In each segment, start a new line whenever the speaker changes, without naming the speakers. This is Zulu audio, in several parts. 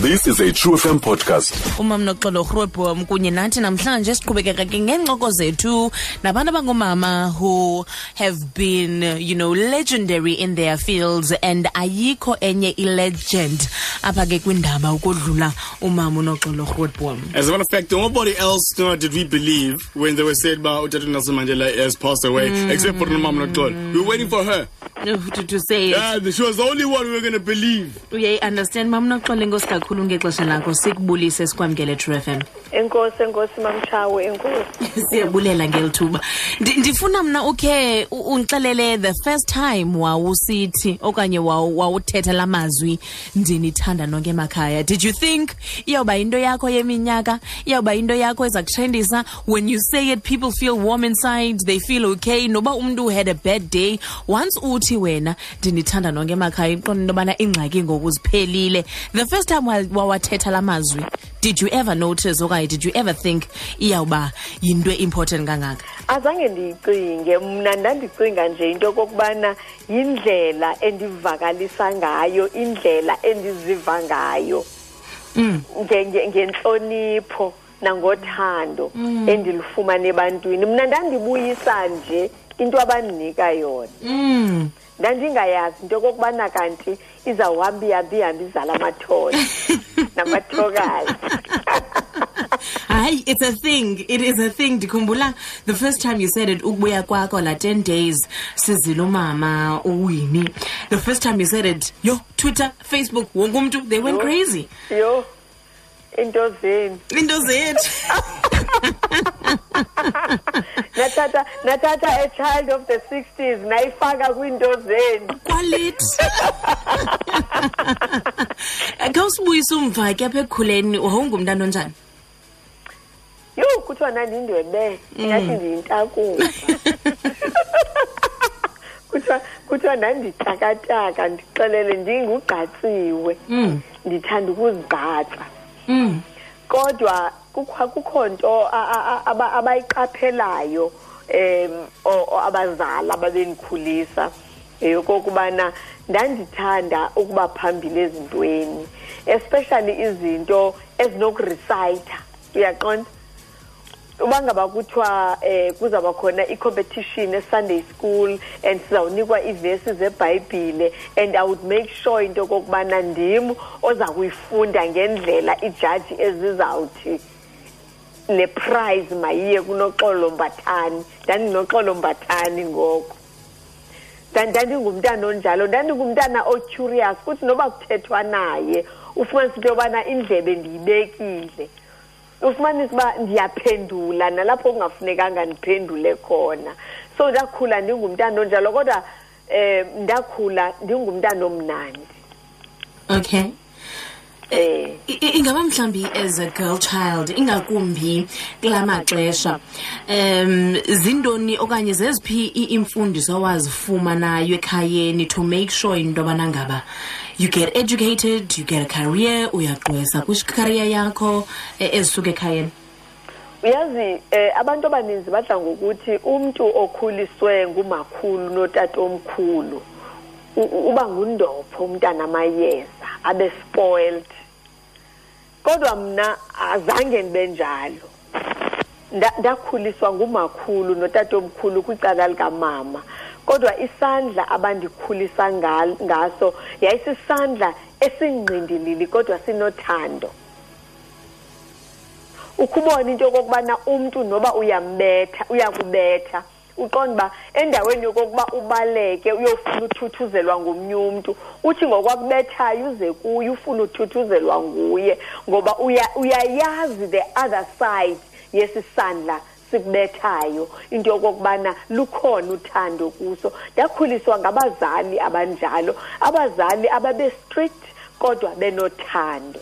This is a True FM podcast.
umam noxolo rhwebhom kunye nathi namhlanje siqhubekeka ke ngeencoko zethu nabantu abangomama who have been you know legendary in their fields and ayikho enye ilegend apha ke kwindaba ukodlula umama unoxolo rhwebhom
As a matter of fact, nobody else you know, did we believe when they were said about Utatu Nelson Mandela has passed away, mm. except for Mama Notol. We were waiting for her.
To, to say it.
Yeah, she was the only one we were going to believe.
uyayi-understand mam noxolo enkosi kakhulu ngexesha lakho. Sikubulise sikwamkele true f m
enkosi enkosi mamtshawe enkosi.
Siyabulela ngeli thuba ndifuna mna ukhe undixelele the first time wawusithi okanye wawu- wawuthetha la mazwi ndinithanda nonke emakhaya. Did you think iyawuba into yakho yeminyaka? Iyawuba into yakho eza kutrendisa? When you say it people feel warm inside they feel okay. Noba umntu had a bad day once uthi wena ndinithanda nonke emakhaya iqonda into yobana ingxaki ngoku ziphelile. The first time wa- wawathetha la mazwi did you ever notice okanye did you ever think iyawuba yinto important kangaka?
Azange ndiyicinge. Mna ndandicinga nje into okokubana yindlela endivakalisa ngayo indlela endiziva ngayo. Nge- ngentlonipho nangothando endilufumana ebantwini. Mna ndandibuyisa nje into abandinika yona.
Mm.
ndandingayazi into okokubana kanti izawuhamba ihambe ihambe izala amathole. namathokazi
hayi it's a thing. It is a thing. Ndikhumbula the first time you said it ukubuya kwakho la 10 days sizile umama uwini? The first time you said it yo twitter facebook wonke umntu they went
Yo.
crazy.
yo into zenu
into zethu
nathatha nathatha a child of the 60s nayifaka kwiinto zeni
kwalithi. Khawusibuyise umva ke apha ekukhuleni wawungumntana onjani?
Yho kuthiwa nandindwebe ingathi ndiyintakumba kuthiwa kuthiwa ndanditakataka ndixelele ndingugqatsiwe.
Mm.
ndithanda ukuzigqatsa.
Mm.
kodwa kukho kukho nto a- a- a- aba- abayiqaphelayo em o- o- abazali ababendikhulisa. Yokokubana ndandithanda ukuba phambili ezintweni especially izinto ezinokurisayitha uyaqonda? Uba ngaba kuthiwa eh kuzaba khona i-competition e-sunday school and sizawunikwa iivesi zebhayibhile and i would make sure into okokubana ndim oza kuyifunda ngendlela iijaji ezizawuthi le prize mayiye kunoxolo mbathani ndandinoxolo mbathani ngoko. Nda- ndandingumntana onjalo ndandingumntana ocurious futhi noba kuthethwa naye ufumanisa into yobana indlebe ndiyibekile. Ufumanisa uba ndiyaphendula nalapho kungafunekanga ndiphendule khona. So ndakhula ndingumntana onjalo kodwa um ndakhula ndingumntana omnandi.
Okay.
Um
I- i- ingaba mhlambi as a girl child ingakumbi kula maxesha? Um zintoni okanye zeziphi i- imfundiso owazifumanayo ekhayeni to make sure into yobana ngaba you get educated you get a career uyagqwesa kwicareer yakho eh, ezisuka ekhayeni?
Uyazi eh abantu abaninzi badla ngokuthi umuntu okhuliswe ngumakhulu notatomkhulu u- u- uba ngundopho umntana amayeza abe spoiled. Kodwa mna azange ndibe njalo. Nda- ndakhuliswa ngumakhulu notatomkhulu kwicala likamama. Kodwa isandla abandikhulisa ngal- ngaso yayisisandla esingqindilili kodwa sinothando. Ukubona into yokokubana umntu noba uyambetha uyakubetha uqonda uba endaweni yokokuba ubaleke uyofuna uthuthuzelwa ngomnye umntu. Uthi ngokwakubethayo uze kuye ufuna uthuthuzelwa nguye ngoba uya- uyayazi the other side yesi sandla sikubethayo into yokokubana lukhona uthando kuso. Ndakhuliswa ngabazali abanjalo abazali ababe-strict kodwa benothando.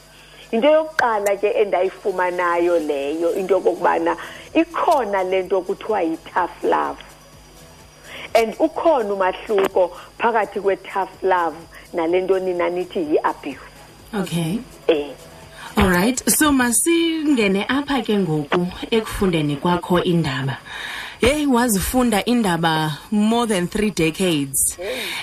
Into yokuqala ke endayifumanayo leyo into yokokubana ikhona le nto kuthiwa yi-tough love. And ukhona umahluko phakathi kwe-tough love nale nto nina nithi yi-abuse.
Okay.
Eh
alright so masingene apha ke ngoku ekufundeni kwakho indaba. Yeyi wazifunda indaba more than three decades.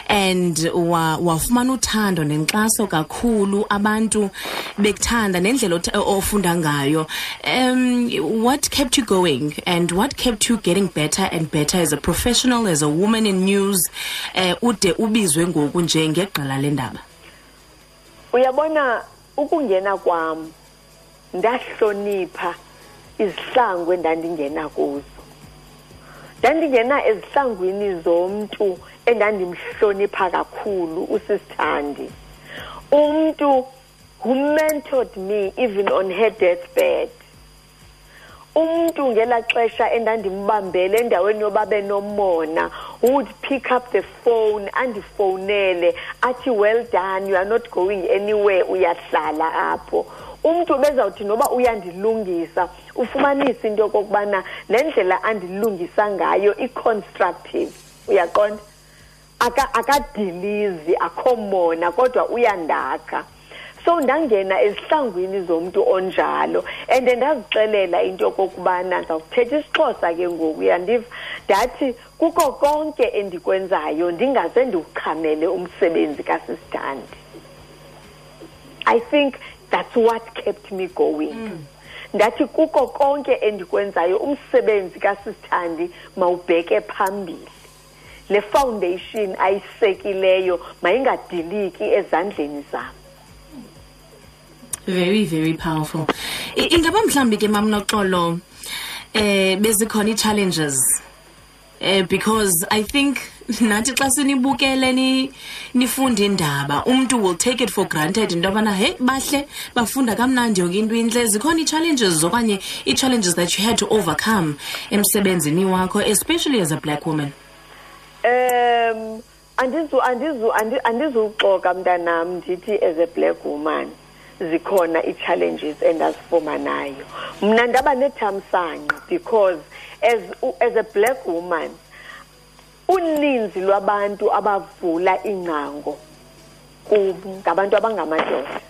And wa- wafumana uthando nenkxaso kakhulu. Abantu bekuthanda nendlela ofunda ngayo. Um what kept you going? And what kept you getting better and better as a professional as a woman in news eh ude ubizwe ngoku nje ngegqala lendaba?
Uyabona ukungena kwam ndahlonipha izihlangu endandingena kuzo ndandingena ezihlangwini zomntu endandimhlonipha kakhulu usisithandi. Umntu who mentored me even on her deathbed. Umuntu ngelaa xesha endandimbambele endaweni yoba benomona would pick up the phone andifowunele athi well done you are not going anywhere. Uyahlala apho. Umntu bezawuthi noba uyandilungisa ufumanise into yokokubana le ndlela andilungisa ngayo i-constructive. Uyaqonda? Aka- akadilizi akho mona kodwa uyandakha so ndangena ezihlangwini zomntu onjalo and ndazixelela into yokokubana ndizawuthetha isixhosa ke ngoku uyandiva? Ndathi kuko konke endikwenzayo ndingaze ndiwuchamele umsebenzi kasisithandi i think that's what kept me going. Ndathi kuko konke endikwenzayo umsebenzi kasisithandi mawubheke phambili. Le foundation ayisekileyo mayingadiliki ezandleni zam.
Very very powerful. I- ingaba mhlambi ke mam noxolo eh bezikhona i-challenges? Eh because i think nathi xa sinibukele ni nifunda indaba umuntu will take it for granted into yobana he bahle bafunda kamnandi yonke into intle zikhona ii-challenges okanye ii-challenges that you had to overcome emsebenzini wakho especially as a black woman.
Um andizu andizu andi- andizuxoka mntanam ndithi as a black woman. Zikhona ii-challenges endazifumanayo mna ndaba nethamsanqa because as, as a black woman uninzi lwabantu abavula iingcango kum ngabantu abangamadoda.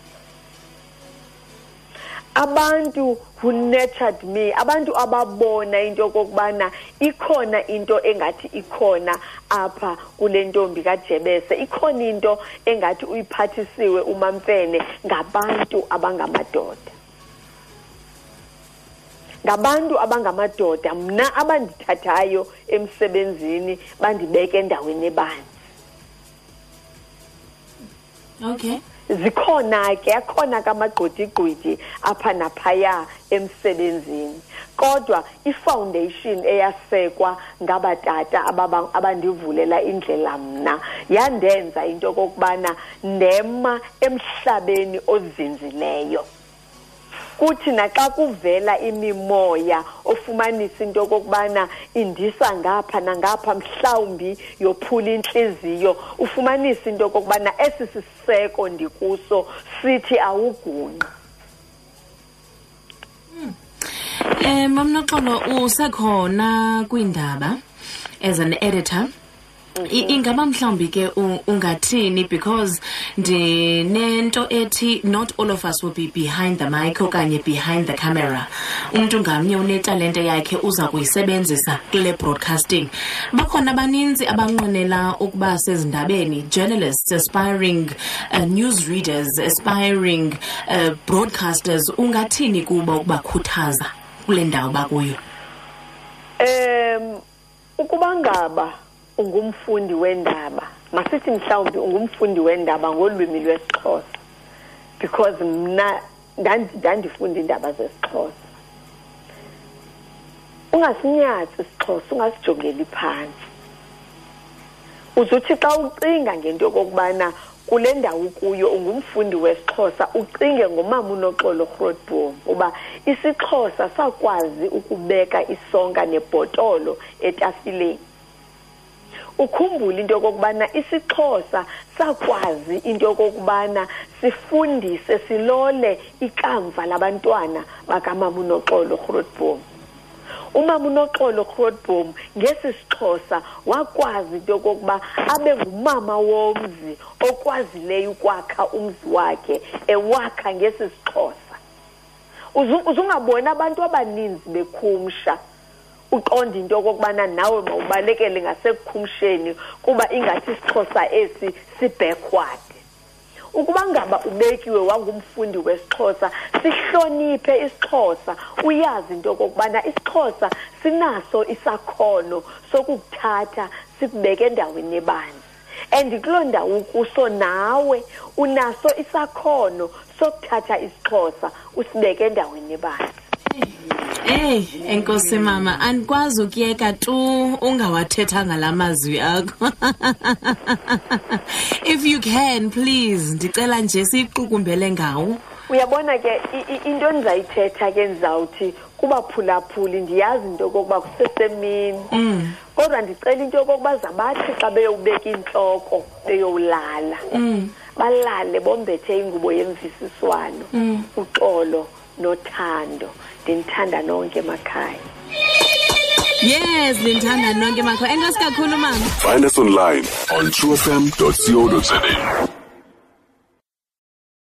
Abantu who nurtured me abantu ababona into yokokubana ikhona into engathi ikhona apha kule ntombi kajebese. Ikhona into engathi uyiphathisiwe umamfene ngabantu abangamadoda. Ngabantu abangamadoda mna abandithathayo emsebenzini bandibeke endaweni ebanzi.
Okay.
Zikhona ke akhona kamagqwethiqgwithi apha naphaya emsebenzini. Kodwa ifoundation eyasekwa ngabatata ababa- abandivulela indlela mna yandenza into okokubana ndema emhlabeni ozinzileyo. Kuthi naxa kuvela imimoya ofumanisa into okokubana indisa ngapha nangapha mhlawumbi yophula intliziyo ufumanisa into okokubana esi siseko ndikuso sithi awugunqi
Eh mam noxolo usekhona kwindaba as an editor ingaba mhlawumbi ke ungathini? Because ndinento ethi not all of us will be behind the mic okanye behind the camera. Umntu ngamnye unetalente yakhe uza kuyisebenzisa kule broadcasting. Bakhona abaninzi abanqwenela ukuba sezindabeni journalists aspiring uh, news readers aspiring uh, broadcasters. Ungathini kuba ukubakhuthaza kule ndawo bakuyo?
Um ukuba ngaba ungumfundi wendaba. Masithi mhlawumbi ungumfundi wendaba ngolwimi lwesixhosa. Because mna ndandi- ndandifunda iindaba zesixhosa. Ungasinyatsi isixhosa ungasijongeli phantsi uzuthi xa ucinga ngento yokokubana kule ndawo ukuyo ungumfundi wesixhosa ucinge ngomama unoxolo grotboom uba isixhosa sakwazi ukubeka isonka nebhotolo etafileni. Ukhumbule into yokokubana isixhosa sakwazi into yokokubana sifundise silole ikamva labantwana bakamama unoxolo grotboom umama unoxolo grotboom ngesi sixhosa wakwazi into yokokuba abe ngumama womzi okwazileyo ukwakha umzi wakhe ewakha ngesi sixhosa. Uzu- uzungabona abantu abaninzi bekhumsha. Uqonda into okokubana nawe mawubalekele ngasekukhumsheni kuba ingathi isixhosa esi sibackward ukuba ngaba ubekiwe wangumfundi wesixhosa sihloniphe isixhosa uyazi into okokubana isixhosa sinaso isakhono sokukuthatha sikubeke endaweni ebanzi. And kuloo ndawo ukuso nawe unaso isakhono sokuthatha isixhosa usibeke endaweni ebanzi.
Hey, enkosi mama, andikwazi ukuyeka tu ungawathethanga la mazwi akho. If you can, please, ndicela nje siyiqukumbele ngawo.
uyabona ke i- i- into endizayithetha ke ndizawuthi kubaphulaphuli ndiyazi into yokokuba kusesemini. Kodwa ndicela into yokokuba zabathi xa beyowubeka intloko beyowulala balale bombethe ingubo yemvisiswano uxolo. Nothando ndinithanda nonke emakhaya
Yes, ndinthanda nonke makho. Enkosi kakhulu mama.
Find us online on truefm.co.za.